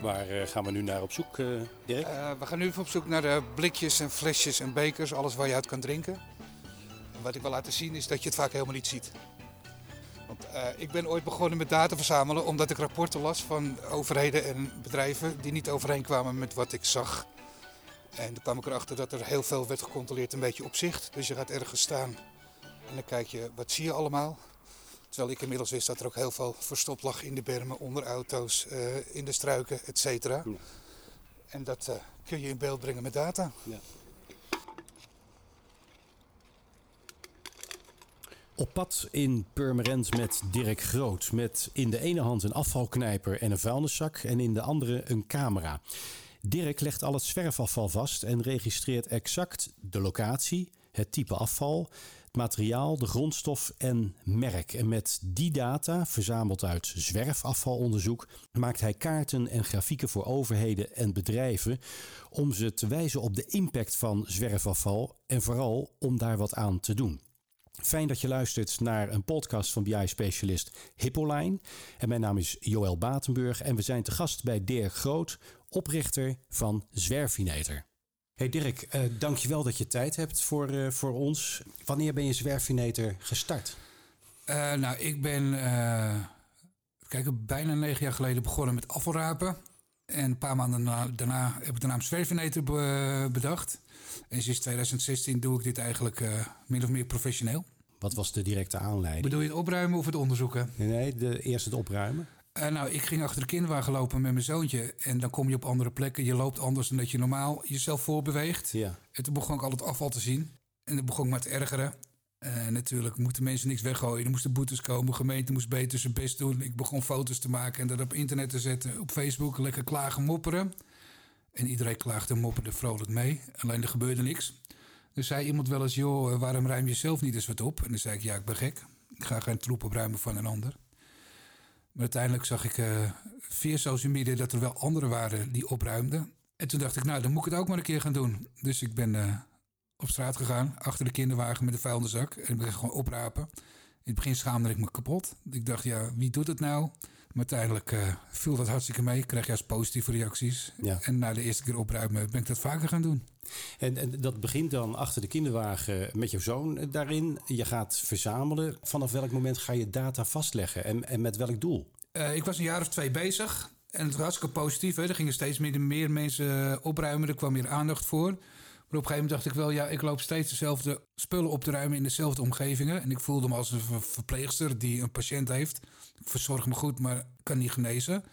Waar eh, gaan we nu naar op zoek, uh, Dirk? Uh, we gaan nu op zoek naar de blikjes en flesjes en bekers, alles waar je uit kan drinken. En wat ik wil laten zien is dat je het vaak helemaal niet ziet. Want ik ben ooit begonnen met data verzamelen omdat ik rapporten las van overheden en bedrijven die niet overeenkwamen met wat ik zag. En toen kwam ik erachter dat er heel veel werd gecontroleerd een beetje op zicht. Dus je gaat ergens staan en dan kijk je, wat zie je allemaal? Terwijl ik inmiddels wist dat er ook heel veel verstopt lag in de bermen, onder auto's, uh, in de struiken, et cetera. Ja. En dat uh, kun je in beeld brengen met data. Ja. Op pad in Purmerend met Dirk Groot. Met in de ene hand een afvalknijper en een vuilniszak en in de andere een camera. Dirk legt al het zwerfafval vast en registreert exact de locatie, het type afval, het materiaal, de grondstof en merk. En met die data, verzameld uit zwerfafvalonderzoek, maakt hij kaarten en grafieken voor overheden en bedrijven om ze te wijzen op de impact van zwerfafval en vooral om daar wat aan te doen. Fijn dat je luistert naar een podcast van BI-specialist Hippoline. En mijn naam is Joël Batenburg en we zijn te gast bij Dirk Groot, oprichter van Zwerfinator. Hey Dirk, uh, dankjewel dat je tijd hebt voor, uh, voor ons. Wanneer ben je Zwerfinator gestart? Uh, nou, ik ben kijk, bijna negen jaar geleden begonnen met afvalrapen. En een paar maanden daarna, daarna heb ik de naam Zwerfinator bedacht. En sinds 2016 doe ik dit eigenlijk min of meer professioneel. Wat was de directe aanleiding? Bedoel je het opruimen of het onderzoeken? Nee, nee de, eerst het opruimen. Uh, nou, ik ging achter de kinderwagen lopen met mijn zoontje. En dan kom je op andere plekken. Je loopt anders dan dat je normaal jezelf voorbeweegt. Ja. En toen begon ik al het afval te zien. En dan begon ik maar te ergeren. Uh, natuurlijk moeten mensen niks weggooien. Er moesten boetes komen. De gemeente moest beter zijn best doen. Ik begon foto's te maken en dat op internet te zetten. Op Facebook lekker klagen, mopperen. En iedereen klaagde en mopperde vrolijk mee. Alleen er gebeurde niks. Dus zei iemand wel eens, joh, waarom ruim je zelf niet eens wat op? En dan zei ik, ja, ik ben gek. Ik ga geen troep opruimen van een ander. Maar uiteindelijk zag ik uh, via social media dat er wel anderen waren die opruimden. En toen dacht ik, nou, dan moet ik het ook maar een keer gaan doen. Dus ik ben uh, op straat gegaan, achter de kinderwagen met een vuilniszak. En ik ben gewoon oprapen. In het begin schaamde ik me kapot. Ik dacht, ja, wie doet het nou? Maar uiteindelijk uh, viel dat hartstikke mee. Ik kreeg juist positieve reacties. Ja. En na de eerste keer opruimen ben ik dat vaker gaan doen. En, en, dat begint dan achter de kinderwagen met je zoon daarin. Je gaat verzamelen. Vanaf welk moment ga je data vastleggen en, en met welk doel? Uh, ik was een jaar of twee bezig. En het was hartstikke positief. Hè. Er gingen steeds meer, meer mensen opruimen. Er kwam meer aandacht voor. Op een gegeven moment dacht ik wel, ja, ik loop steeds dezelfde spullen op te ruimen in dezelfde omgevingen. En ik voelde me als een verpleegster die een patiënt heeft. Ik verzorg me goed, maar kan niet genezen.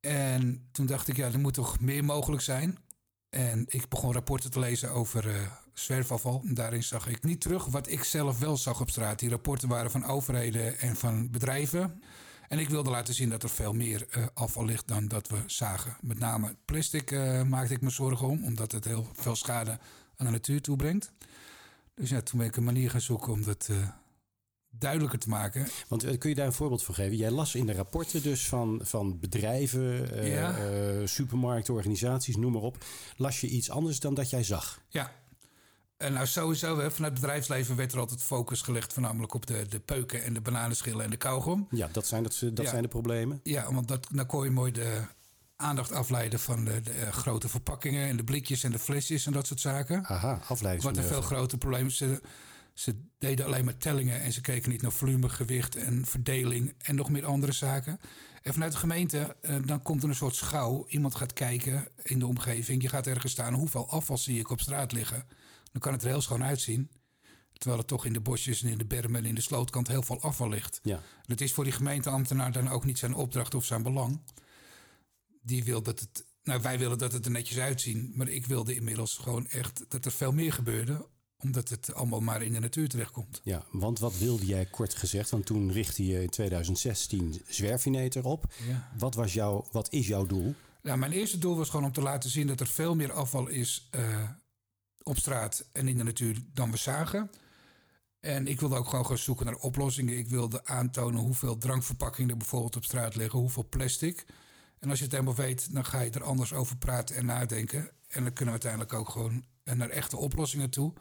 En toen dacht ik, ja, er moet toch meer mogelijk zijn. En ik begon rapporten te lezen over uh, zwerfafval. En daarin zag ik niet terug wat ik zelf wel zag op straat. Die rapporten waren van overheden en van bedrijven. En ik wilde laten zien dat er veel meer uh, afval ligt dan dat we zagen. Met name plastic uh, maakte ik me zorgen om, omdat het heel veel schade aan de natuur toebrengt. Dus ja, toen ben ik een manier gaan zoeken om dat uh, duidelijker te maken. Want kun je daar een voorbeeld van geven? Jij las in de rapporten dus van, van bedrijven, ja. supermarkten, organisaties, noem maar op. Las je iets anders dan dat jij zag? Ja, en nou sowieso, vanuit het bedrijfsleven werd er altijd focus gelegd... voornamelijk op de, de peuken en de bananenschillen en de kauwgom. Ja, dat zijn, dat, dat zijn de problemen. Ja, want dat, dan kon je mooi de aandacht afleiden van de, de, eh, grote verpakkingen... en de blikjes en de flesjes en dat soort zaken. Aha, afleiding. Wat een veel groter probleem. Ze, ze deden alleen maar tellingen en ze keken niet naar volume, gewicht en verdeling... en nog meer andere zaken. En vanuit de gemeente, eh, dan komt er een soort schouw. Iemand gaat kijken in de omgeving. Je gaat ergens staan, hoeveel afval zie ik op straat liggen dan kan het er heel schoon uitzien. Terwijl het toch in de bosjes en in de bermen en in de slootkant heel veel afval ligt. Ja. Het is voor die gemeenteambtenaar dan ook niet zijn opdracht of zijn belang. Die wil dat het. Nou, wij willen dat het er netjes uitzien. Maar ik wilde inmiddels gewoon echt dat er veel meer gebeurde omdat het allemaal maar in de natuur terechtkomt. Ja, want wat wilde jij kort gezegd? Want toen richtte je in 2016 Zwerfinator op. Ja. Wat, was jouw, wat is jouw doel? Nou, mijn eerste doel was gewoon om te laten zien dat er veel meer afval is uh, op straat en in de natuur dan we zagen. En ik wilde ook gewoon gaan zoeken naar oplossingen. Ik wilde aantonen hoeveel drankverpakkingen er bijvoorbeeld op straat liggen, hoeveel plastic. En als je het helemaal weet, dan ga je er anders over praten en nadenken. En dan kunnen we uiteindelijk ook gewoon naar echte oplossingen toe.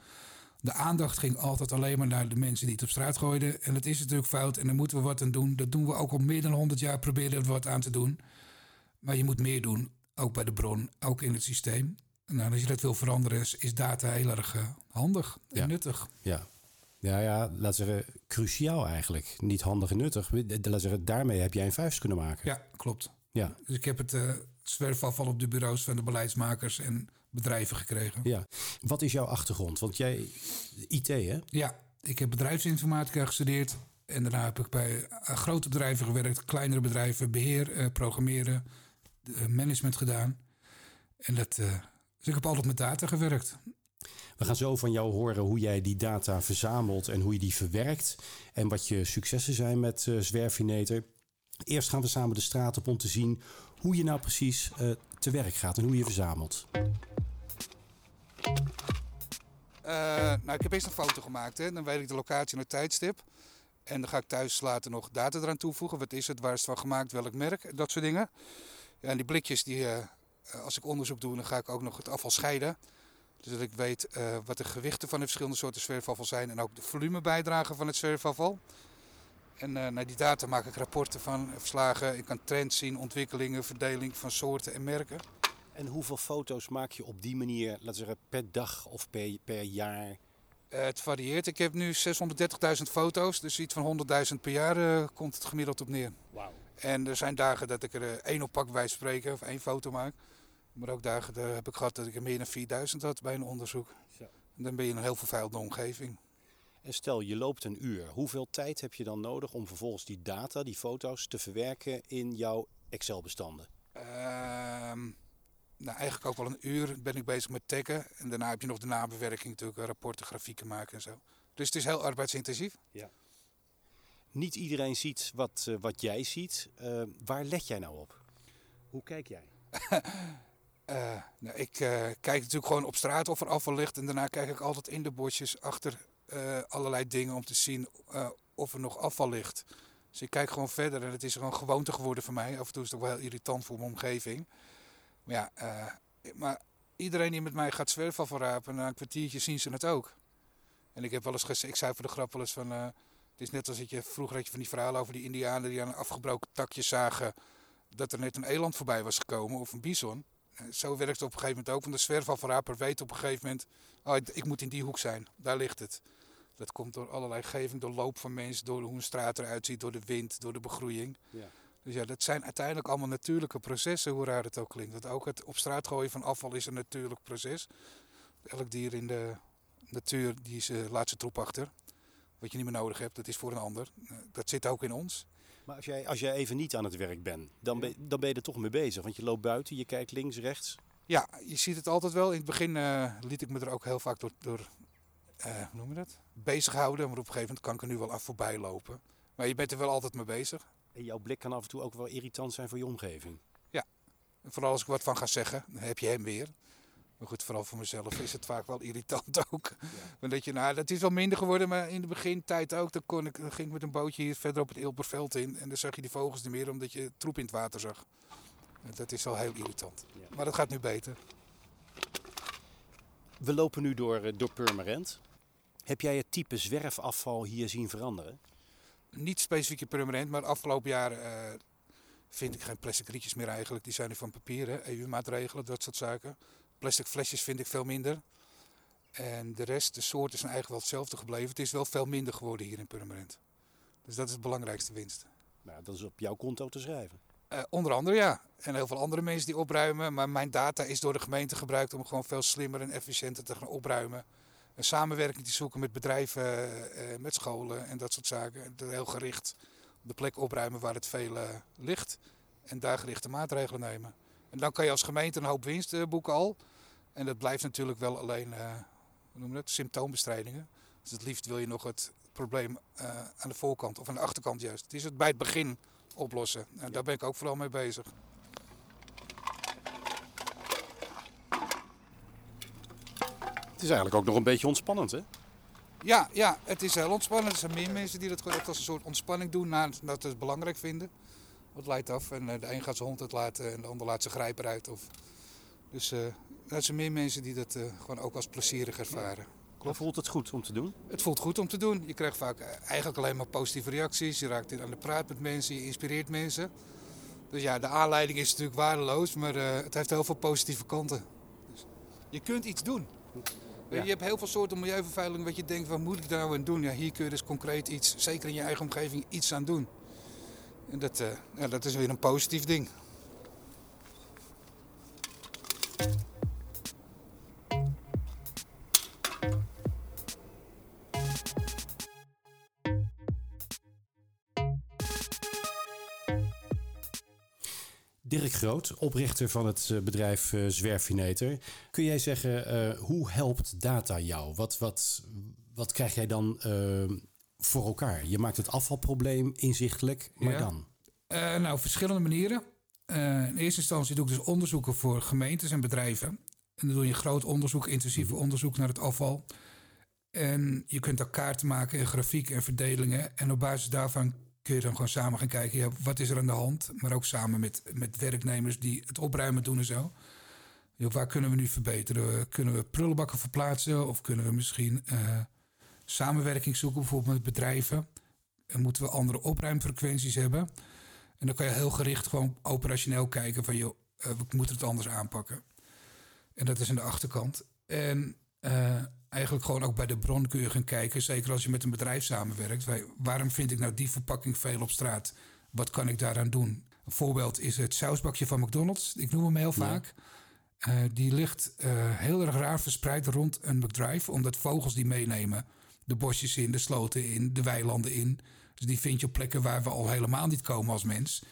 De aandacht ging altijd alleen maar naar de mensen die het op straat gooiden. En dat is natuurlijk fout en daar moeten we wat aan doen. Dat doen we ook al meer dan 100 jaar, proberen we wat aan te doen. Maar je moet meer doen, ook bij de bron, ook in het systeem. Nou, als je dat wil veranderen, is, data heel erg uh, handig en ja. nuttig. Ja. Ja, ja, laat zeggen, cruciaal eigenlijk. Niet handig en nuttig. Laat zeggen, daarmee heb jij een vuist kunnen maken. Ja, klopt. Ja. Dus ik heb het uh, zwerfafval op de bureaus van de beleidsmakers en bedrijven gekregen. Ja. Wat is jouw achtergrond? Want jij, IT hè? Ja, ik heb bedrijfsinformatica gestudeerd. En daarna heb ik bij uh, grote bedrijven gewerkt, kleinere bedrijven, beheer, uh, programmeren, management gedaan. En dat, dus ik heb altijd met data gewerkt. We gaan zo van jou horen hoe jij die data verzamelt en hoe je die verwerkt. En wat je successen zijn met uh, Zwerfineter. Eerst gaan we samen de straat op om te zien hoe je nou precies uh, te werk gaat en hoe je verzamelt. Uh, nou, ik heb eerst een foto gemaakt. Hè. Dan weet ik de locatie en het tijdstip. En dan ga ik thuis later nog data eraan toevoegen. Wat is het, waar is het van gemaakt, welk merk, dat soort dingen. Ja, en die blikjes, die, als ik onderzoek doe, dan ga ik ook nog het afval scheiden. Dus dat ik weet uh, wat de gewichten van de verschillende soorten zwerfafval zijn en ook de volumebijdrage van het zwerfafval. En uh, naar die data maak ik rapporten van, verslagen. Ik kan trends zien, ontwikkelingen, verdeling van soorten en merken. En hoeveel foto's maak je op die manier, laten we zeggen, per dag of per, per jaar? Uh, het varieert. Ik heb nu 630.000 foto's, dus iets van 100.000 per jaar komt het gemiddeld op neer. Wauw. En er zijn dagen dat ik er één op pak bij spreken of één foto maak. Maar ook dagen daar heb ik gehad dat ik er meer dan 4000 had bij een onderzoek. Zo. En dan ben je in een heel vervuilde omgeving. En stel, je loopt een uur. Hoeveel tijd heb je dan nodig om vervolgens die data, die foto's, te verwerken in jouw Excel-bestanden? Uh, nou, eigenlijk ook wel een uur ben ik bezig met taggen. En daarna heb je nog de nabewerking natuurlijk, rapporten, grafieken maken en zo. Dus het is heel arbeidsintensief. Ja. Niet iedereen ziet wat, uh, wat jij ziet. Uh, waar let jij nou op? Hoe kijk jij? Uh, nou, ik uh, kijk natuurlijk gewoon op straat of er afval ligt. En daarna kijk ik altijd in de bosjes achter uh, allerlei dingen om te zien of er nog afval ligt. Dus ik kijk gewoon verder en het is gewoon gewoonte geworden voor mij. Af en toe is het ook wel heel irritant voor mijn omgeving. Maar ja, maar iedereen die met mij gaat zwerfafval rapen, na een kwartiertje zien ze het ook. En ik heb wel eens gezegd, ik zei voor de grap wel eens van... het is net als dat je vroeger had je van die verhalen over die indianen die aan een afgebroken takje zagen... dat er net een eland voorbij was gekomen of een bison zo werkt het op een gegeven moment ook. Want de zwerfafvalraper weet op een gegeven moment... Oh, ik moet in die hoek zijn, daar ligt het. Dat komt door allerlei geving, door loop van mensen... door hoe een straat eruit ziet, door de wind, door de begroeiing. Ja. Dus ja, dat zijn uiteindelijk allemaal natuurlijke processen, hoe raar het ook klinkt. Want ook het op straat gooien van afval is een natuurlijk proces. Elk dier in de natuur die is, uh, laat zijn troep achter. Wat je niet meer nodig hebt, dat is voor een ander. Dat zit ook in ons. Maar als jij, als jij even niet aan het werk bent, dan ben, dan ben je er toch mee bezig. Want je loopt buiten, je kijkt links, rechts. Ja, je ziet het altijd wel. In het begin uh, liet ik me er ook heel vaak door, door uh, hoe noem je dat? bezighouden. Maar op een gegeven moment kan ik er nu wel af voorbij lopen. Maar je bent er wel altijd mee bezig. En jouw blik kan af en toe ook wel irritant zijn voor je omgeving. Ja, en vooral als ik wat van ga zeggen, dan heb je hem weer. Maar goed, vooral voor mezelf is het vaak wel irritant ook. Ja. Dat, je, nou, dat is wel minder geworden, maar in de begintijd ook. Dan, kon ik, dan ging ik met een bootje hier verder op het Ilperveld in. En dan zag je die vogels niet meer, omdat je troep in het water zag. Dat is wel heel irritant. Ja. Maar dat gaat nu beter. We lopen nu door, door Purmerend. Heb jij het type zwerfafval hier zien veranderen? Niet specifiek in Purmerend, maar afgelopen jaar uh, vind ik geen plastic rietjes meer eigenlijk. Die zijn nu van papier, EU-maatregelen, dat soort zaken. Plastic flesjes vind ik veel minder. En de rest, de soorten zijn eigenlijk wel hetzelfde gebleven. Het is wel veel minder geworden hier in Purmerend. Dus dat is het belangrijkste winst. Nou, dat is op jouw konto te schrijven. Uh, onder andere ja. En heel veel andere mensen die opruimen. Maar mijn data is door de gemeente gebruikt om gewoon veel slimmer en efficiënter te gaan opruimen. Een samenwerking te zoeken met bedrijven, uh, met scholen en dat soort zaken. Heel gericht op de plek opruimen waar het veel uh, ligt. En daar gerichte maatregelen nemen. En dan kan je als gemeente een hoop winst boeken al. En dat blijft natuurlijk wel alleen uh, hoe noem je dat? symptoombestrijdingen. Dus het liefst wil je nog het probleem uh, aan de voorkant of aan de achterkant juist. Het is het bij het begin oplossen. En ja. daar ben ik ook vooral mee bezig. Het is eigenlijk ook nog een beetje ontspannend, hè? Ja, ja, het is heel ontspannend. Er zijn meer mensen die dat gewoon echt als een soort ontspanning doen, nadat ze het belangrijk vinden. Het leidt af en de een gaat zijn hond uitlaten en de ander laat zijn grijper uit. Of... Dus uh, er zijn meer mensen die dat uh, gewoon ook als plezierig ervaren. Klopt. Voelt het goed om te doen? Het voelt goed om te doen. Je krijgt vaak eigenlijk alleen maar positieve reacties. Je raakt aan de praat met mensen, je inspireert mensen. Dus ja, de aanleiding is natuurlijk waardeloos, maar uh, het heeft heel veel positieve kanten. Dus je kunt iets doen. Je hebt heel veel soorten milieuvervuiling wat je denkt, wat moet ik daar nou aan doen? Ja, hier kun je dus concreet iets, zeker in je eigen omgeving, iets aan doen. En dat, uh, ja, dat is weer een positief ding. Dirk Groot, oprichter van het eh, bedrijf uh, Zwerfineter. Kun jij zeggen, uh, hoe helpt data jou? Wat, wat, wat krijg jij dan voor elkaar? Je maakt het afvalprobleem inzichtelijk, maar dan? nou, verschillende manieren. in eerste instantie doe ik dus onderzoeken voor gemeentes en bedrijven. En dan doe je groot onderzoek, intensief mhm. onderzoek naar het afval. En je kunt daar kaarten maken en grafieken en verdelingen. En op basis daarvan kun je dan gewoon samen gaan kijken, ja, wat is er aan de hand? Maar ook samen met, met werknemers die het opruimen doen en zo. Ja, waar kunnen we nu verbeteren? Kunnen we prullenbakken verplaatsen? Of kunnen we misschien uh, samenwerking zoeken, bijvoorbeeld met bedrijven? En moeten we andere opruimfrequenties hebben? En dan kan je heel gericht gewoon operationeel kijken van, joh, uh, we moeten het anders aanpakken. En dat is aan de achterkant. En uh, eigenlijk gewoon ook bij de bron kun je gaan kijken. Zeker als je met een bedrijf samenwerkt. waarom vind ik nou die verpakking veel op straat? Wat kan ik daaraan doen? Een voorbeeld is het sausbakje van McDonald's. Ik noem hem heel vaak. Uh, die ligt uh, heel erg raar verspreid rond een McDrive. Omdat vogels die meenemen. De bosjes in, de sloten in, de weilanden in. Dus die vind je op plekken waar we al helemaal niet komen als mens.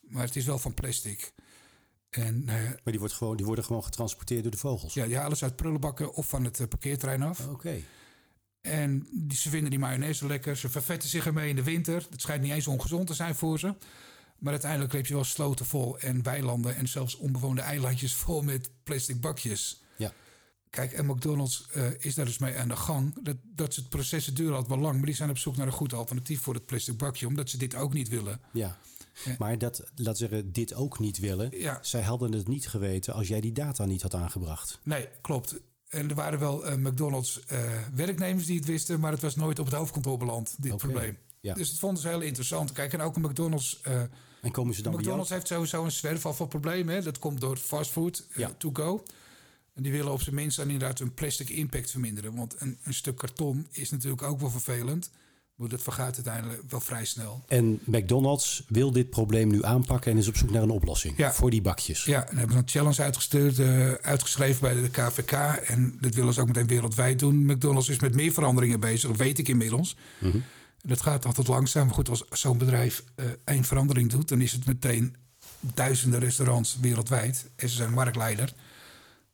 Maar het is wel van plastic. En, uh, maar die, wordt gewoon, die worden gewoon getransporteerd door de vogels? Ja, die halen ze uit prullenbakken of van het uh, parkeerterrein af. Oké. En die, ze vinden die mayonaise lekker. Ze vervetten zich ermee in de winter. Het schijnt niet eens ongezond te zijn voor ze. Maar uiteindelijk heb je wel sloten vol en weilanden... en zelfs onbewoonde eilandjes vol met plastic bakjes. Ja. Kijk, en McDonald's uh, is daar dus mee aan de gang. Dat, dat het processen duren al wel lang... maar die zijn op zoek naar een goed alternatief voor het plastic bakje... omdat ze dit ook niet willen. Ja. Maar dat, laat zeggen, dit ook niet willen. Zij hadden het niet geweten als jij die data niet had aangebracht. Nee, klopt. En er waren wel uh, McDonald's uh, werknemers die het wisten, maar het was nooit op het hoofdkantoor beland, dit probleem. Ja. Dus het vonden ze heel interessant. Kijk, en ook een McDonald's. Uh, en komen ze dan McDonald's heeft sowieso een zwerfafvalprobleem. Hè? Dat komt door fastfood ja. to go. En die willen op zijn minst dan inderdaad hun plastic impact verminderen. Want een, een stuk karton is natuurlijk ook wel vervelend. Dat vergaat uiteindelijk wel vrij snel. En McDonald's wil dit probleem nu aanpakken en is op zoek naar een oplossing ja. voor die bakjes. Ja, en hebben een challenge uitgestuurd, uh, uitgeschreven bij de KVK. En dat willen ze ook meteen wereldwijd doen. McDonald's is met meer veranderingen bezig, dat weet ik inmiddels. Mm -hmm. Dat gaat altijd langzaam. Maar goed, als zo'n bedrijf uh, één verandering doet, dan is het meteen duizenden restaurants wereldwijd. En ze zijn marktleider.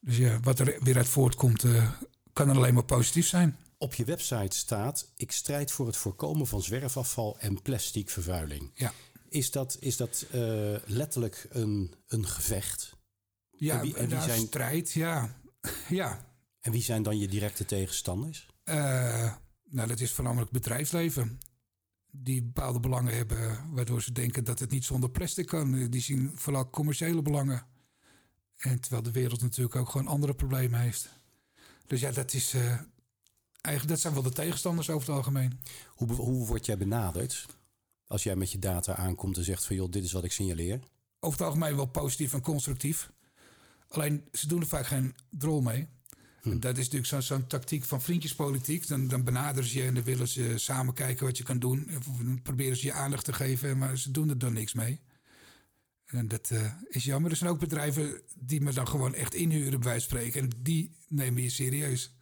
Dus ja, wat er weer uit voortkomt, uh, kan er alleen maar positief zijn. Op je website staat: Ik strijd voor het voorkomen van zwerfafval en plastic vervuiling. Ja. Is dat, is dat uh, letterlijk een, een gevecht? Ja, en wie, en wie zijn... strijd, ja. ja. En wie zijn dan je directe tegenstanders? Uh, nou, dat is voornamelijk bedrijfsleven. Die bepaalde belangen hebben, waardoor ze denken dat het niet zonder plastic kan. Die zien vooral commerciële belangen. En terwijl de wereld natuurlijk ook gewoon andere problemen heeft. Dus ja, dat is, uh, Eigenlijk, dat zijn wel de tegenstanders over het algemeen. Hoe, hoe word jij benaderd als jij met je data aankomt en zegt van joh, dit is wat ik signaleer? Over het algemeen wel positief en constructief. Alleen ze doen er vaak geen drol mee. Hm. Dat is natuurlijk zo'n tactiek van vriendjespolitiek. Dan, dan benaderen ze je en dan willen ze samen kijken wat je kan doen. Of dan proberen ze je aandacht te geven, maar ze doen er dan niks mee. En dat uh, is jammer. Er zijn ook bedrijven die me dan gewoon echt inhuren, bij spreken. En die nemen je serieus.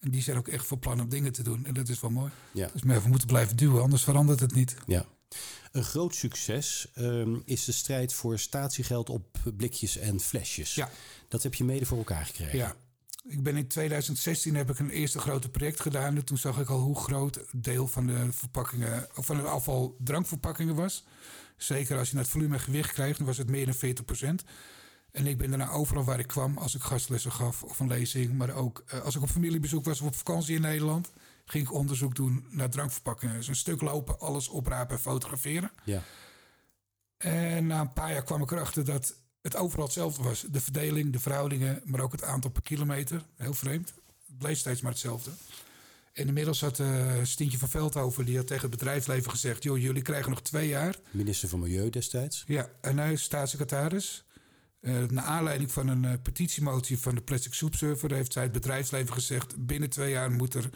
En die zijn ook echt voor plan om dingen te doen. En dat is wel mooi. Ja. Dus we moeten blijven duwen, anders verandert het niet. Ja. Een groot succes ehm, is de strijd voor statiegeld op blikjes en flesjes. Ja. Dat heb je mede voor elkaar gekregen. Ja. Ik ben in 2016 heb ik een eerste grote project gedaan. En toen zag ik al hoe groot deel van de verpakkingen, of van het afval drankverpakkingen was. Zeker als je naar het volume en gewicht krijgt, dan was het meer dan 40 procent. En ik ben daarna overal waar ik kwam, als ik gastlessen gaf of een lezing, maar ook uh, als ik op familiebezoek was of op vakantie in Nederland, ging ik onderzoek doen naar drankverpakkingen. Dus een stuk lopen, alles oprapen en fotograferen. Ja. En na een paar jaar kwam ik erachter dat het overal hetzelfde was. De verdeling, de verhoudingen, maar ook het aantal per kilometer. Heel vreemd. Het bleef steeds maar hetzelfde. En inmiddels had uh, Stientje van Veldhoven die had tegen het bedrijfsleven gezegd: joh, jullie krijgen nog twee jaar. Minister van Milieu destijds. Ja, en hij is staatssecretaris. Uh, naar aanleiding van een uh, petitiemotie van de Plastic Soup Server heeft zij het bedrijfsleven gezegd: binnen twee jaar moet er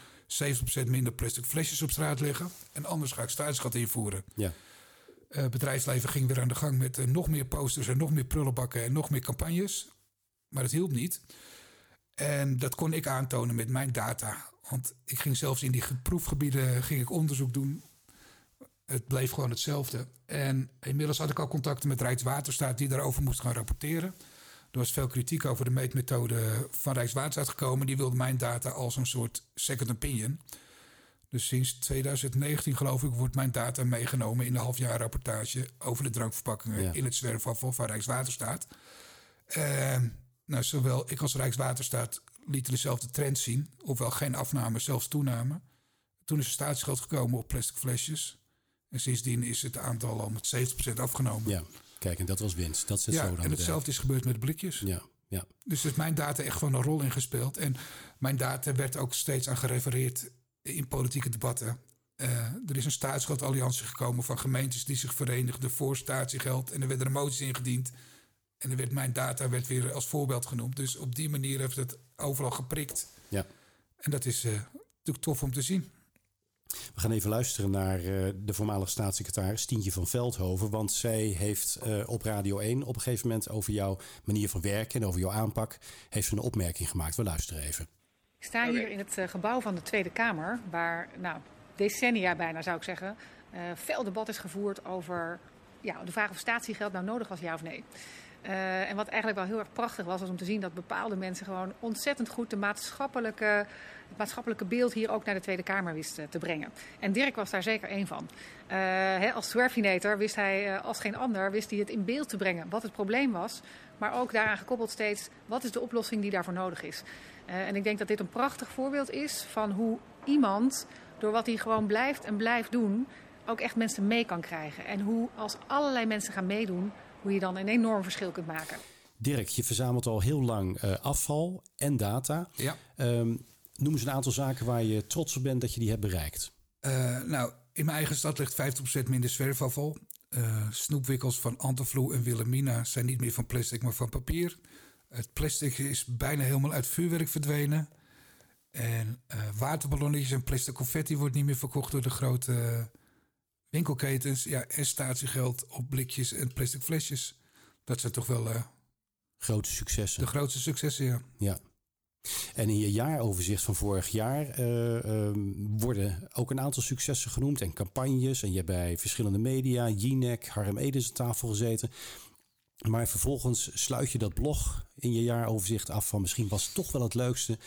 70% minder plastic flesjes op straat liggen. En anders ga ik staatsgat invoeren. Ja. Het bedrijfsleven ging weer aan de gang met nog meer posters en nog meer prullenbakken en nog meer campagnes. Maar het hielp niet. En dat kon ik aantonen met mijn data. Want ik ging zelfs in die proefgebieden ging ik onderzoek doen. Het bleef gewoon hetzelfde. En inmiddels had ik al contacten met Rijkswaterstaat die daarover moest gaan rapporteren. Er was veel kritiek over de meetmethode van Rijkswaterstaat gekomen. Die wilde mijn data als een soort second opinion. Dus sinds 2019 geloof ik wordt mijn data meegenomen in de halfjaarrapportage over de drankverpakkingen in het zwerfafval van Rijkswaterstaat. Uh, nou, zowel ik als Rijkswaterstaat lieten dezelfde trend zien, ofwel geen afname, zelfs toename. Toen is er staatsgeld gekomen op plastic flesjes. En sindsdien is het aantal al met 70% afgenomen. Ja, kijk, en dat was winst. Dat zit ja, zo dan en hetzelfde is gebeurd met blikjes. Ja, ja. Dus is mijn data echt gewoon een rol in gespeeld. En mijn data werd ook steeds aan gerefereerd in politieke debatten. Uh, er is een staatsgeldalliantie gekomen van gemeentes die zich verenigden voor statiegeld. En er werden moties ingediend. En er werd mijn data werd weer als voorbeeld genoemd. Dus op die manier heeft het overal geprikt. Ja. En dat is uh, natuurlijk tof om te zien. We gaan even luisteren naar uh, de voormalige staatssecretaris Tientje van Veldhoven. Want zij heeft uh, op Radio 1 op een gegeven moment over jouw manier van werken en over jouw aanpak heeft een opmerking gemaakt. We luisteren even. Ik sta hier in het gebouw van de Tweede Kamer, waar nou, decennia bijna zou ik zeggen, veel debat is gevoerd over ja, de vraag of statiegeld nou nodig was, ja of nee. Uh, en wat eigenlijk wel heel erg prachtig was, was om te zien dat bepaalde mensen gewoon ontzettend goed de maatschappelijke, het maatschappelijke beeld hier ook naar de Tweede Kamer wisten te brengen. En Dirk was daar zeker één van. Hè, als Swerfinator wist hij uh, als geen ander wist hij het in beeld te brengen wat het probleem was. Maar ook daaraan gekoppeld steeds wat is de oplossing die daarvoor nodig is. en ik denk dat dit een prachtig voorbeeld is van hoe iemand, door wat hij gewoon blijft en blijft doen, ook echt mensen mee kan krijgen. En hoe als allerlei mensen gaan meedoen, hoe je dan een enorm verschil kunt maken. Dirk, je verzamelt al heel lang uh, afval en data. Ja. Um, noem eens een aantal zaken waar je trots op bent dat je die hebt bereikt. Uh, nou, in mijn eigen stad ligt 50% minder zwerfafval. Uh, snoepwikkels van Antevloe en Wilhelmina zijn niet meer van plastic, maar van papier. Het plastic is bijna helemaal uit vuurwerk verdwenen. En waterballonnetjes en plastic confetti wordt niet meer verkocht door de grote winkelketens ja, en statiegeld op blikjes en plastic flesjes. Dat zijn toch wel... Uh, grote successen. De grootste successen, ja. Ja. En in je jaaroverzicht van vorig jaar uh, uh, worden ook een aantal successen genoemd en campagnes. En je hebt bij verschillende media, Jinek, Harm Edens aan tafel gezeten. Maar vervolgens sluit je dat blog in je jaaroverzicht af van misschien was het toch wel het leukste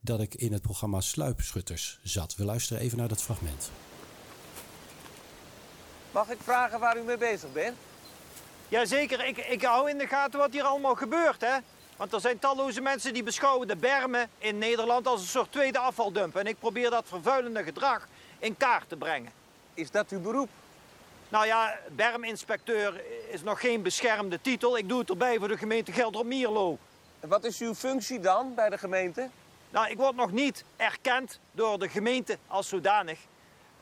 dat ik in het programma Sluipschutters zat. We luisteren even naar dat fragment. Mag ik vragen waar u mee bezig bent? Jazeker, ik, ik hou in de gaten wat hier allemaal gebeurt. Hè? Want er zijn talloze mensen die beschouwen de bermen in Nederland als een soort tweede afvaldump. En ik probeer dat vervuilende gedrag in kaart te brengen. Is dat uw beroep? Nou ja, berminspecteur is nog geen beschermde titel. Ik doe het erbij voor de gemeente Gelderop-Mierlo. En wat is uw functie dan bij de gemeente? Nou, ik word nog niet erkend door de gemeente als zodanig.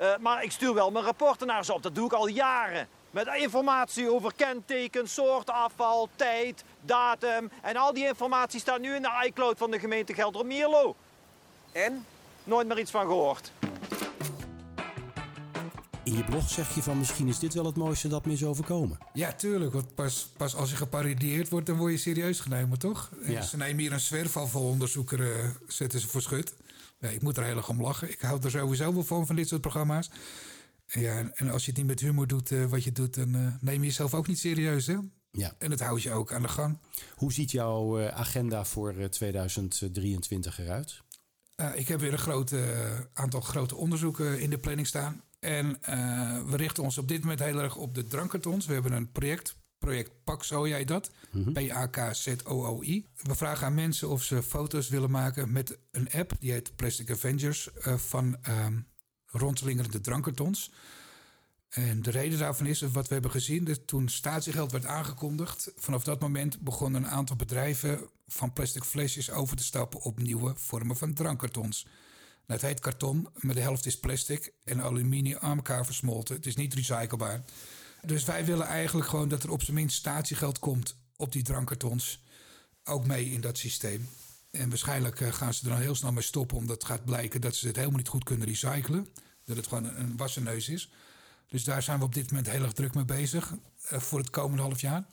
Uh, maar ik stuur wel mijn rapporten naar ze op. Dat doe ik al jaren. Met informatie over kenteken, soort afval, tijd, datum. En al die informatie staat nu in de iCloud van de gemeente Gelderop-Mierlo. En? Nooit meer iets van gehoord. In je blog zeg je van misschien is dit wel het mooiste dat me is overkomen. Ja, tuurlijk. Want pas, pas als je geparodieerd wordt, dan word je serieus genomen, toch? Ja. Ze nemen hier een zwerfafvalonderzoeker, uh, zetten ze voor schut. Nee, ik moet er heel erg om lachen. Ik hou er sowieso wel van, van dit soort programma's. Ja, en als je het niet met humor doet uh, wat je doet, dan uh, neem je jezelf ook niet serieus, hè? Ja. En het houdt je ook aan de gang. Hoe ziet jouw uh, agenda voor 2023 eruit? ik heb weer een groot aantal grote onderzoeken in de planning staan. En we richten ons op dit moment heel erg op de drankkartons. We hebben een project, project PAXO, jij dat? Mm P-A-K-Z-O-O-I. We vragen aan mensen of ze foto's willen maken met een app, die heet Plastic Avengers, uh, van uh, rondlingerende drankkartons. En de reden daarvan is, wat we hebben gezien, dat toen statiegeld werd aangekondigd, vanaf dat moment begonnen een aantal bedrijven van plastic flesjes over te stappen op nieuwe vormen van drankkartons. het heet karton, maar de helft is plastic en aluminium aan elkaar versmolten. Het is niet recyclebaar. Dus wij willen eigenlijk gewoon dat er op zijn minst statiegeld komt op die drankkartons. Ook mee in dat systeem. En waarschijnlijk eh, gaan ze er dan heel snel mee stoppen, omdat gaat blijken dat ze het helemaal niet goed kunnen recyclen. Dat het gewoon een wassenneus is. Dus daar zijn we op dit moment heel erg druk mee bezig eh, voor het komende half jaar.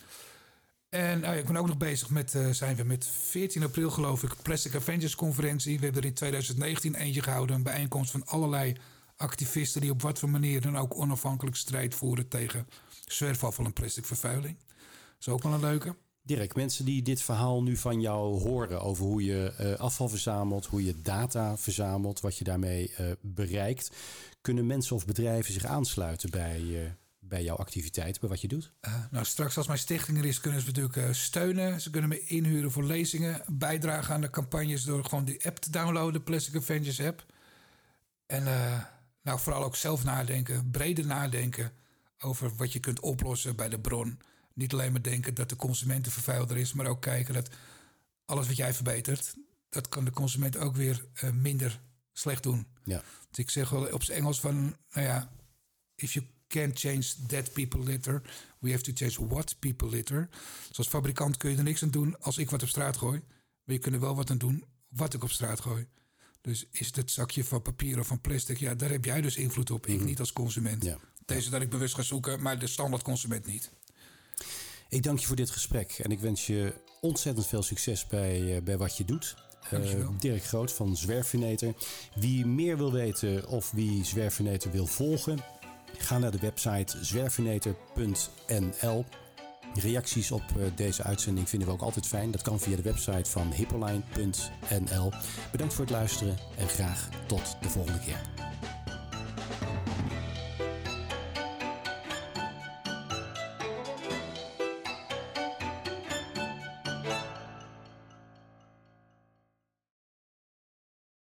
En nou ik ben ook nog bezig met, uh, zijn we met 14 april geloof ik, Plastic Avengers conferentie. We hebben er in 2019 eentje gehouden, een bijeenkomst van allerlei activisten die op wat voor manier dan ook onafhankelijk strijd voeren tegen zwerfafval en plastic vervuiling. Dat is ook wel een leuke. Dirk, mensen die dit verhaal nu van jou horen over hoe je uh, afval verzamelt, hoe je data verzamelt, wat je daarmee uh, bereikt, kunnen mensen of bedrijven zich aansluiten bij, uh, bij jouw activiteit, bij wat je doet? nou, straks als mijn stichting er is, kunnen ze natuurlijk steunen. Ze kunnen me inhuren voor lezingen, bijdragen aan de campagnes door gewoon die app te downloaden, Plastic Avengers app. En nou, vooral ook zelf nadenken, breder nadenken over wat je kunt oplossen bij de bron. Niet alleen maar denken dat de consument de vervuilder is, maar ook kijken dat alles wat jij verbetert, dat kan de consument ook weer uh, minder slecht doen. Ja. Dus ik zeg wel op zijn Engels van, nou ja, if you can't change that people litter, we have to change what people litter. Dus als fabrikant kun je er niks aan doen als ik wat op straat gooi. Maar je kunt er wel wat aan doen wat ik op straat gooi. Dus is het het zakje van papier of van plastic? Ja, daar heb jij dus invloed op. Ik mhm. niet als consument. Ja. Deze dat ik bewust ga zoeken, maar de standaard consument niet. Ik dank je voor dit gesprek en ik wens je ontzettend veel succes bij, uh, bij wat je doet. Uh, Dirk Groot van Zwerfinator. Wie meer wil weten of wie Zwerfinator wil volgen, ga naar de website zwerfinator.nl. Reacties op uh, deze uitzending vinden we ook altijd fijn. Dat kan via de website van hippoline.nl. Bedankt voor het luisteren en graag tot de volgende keer.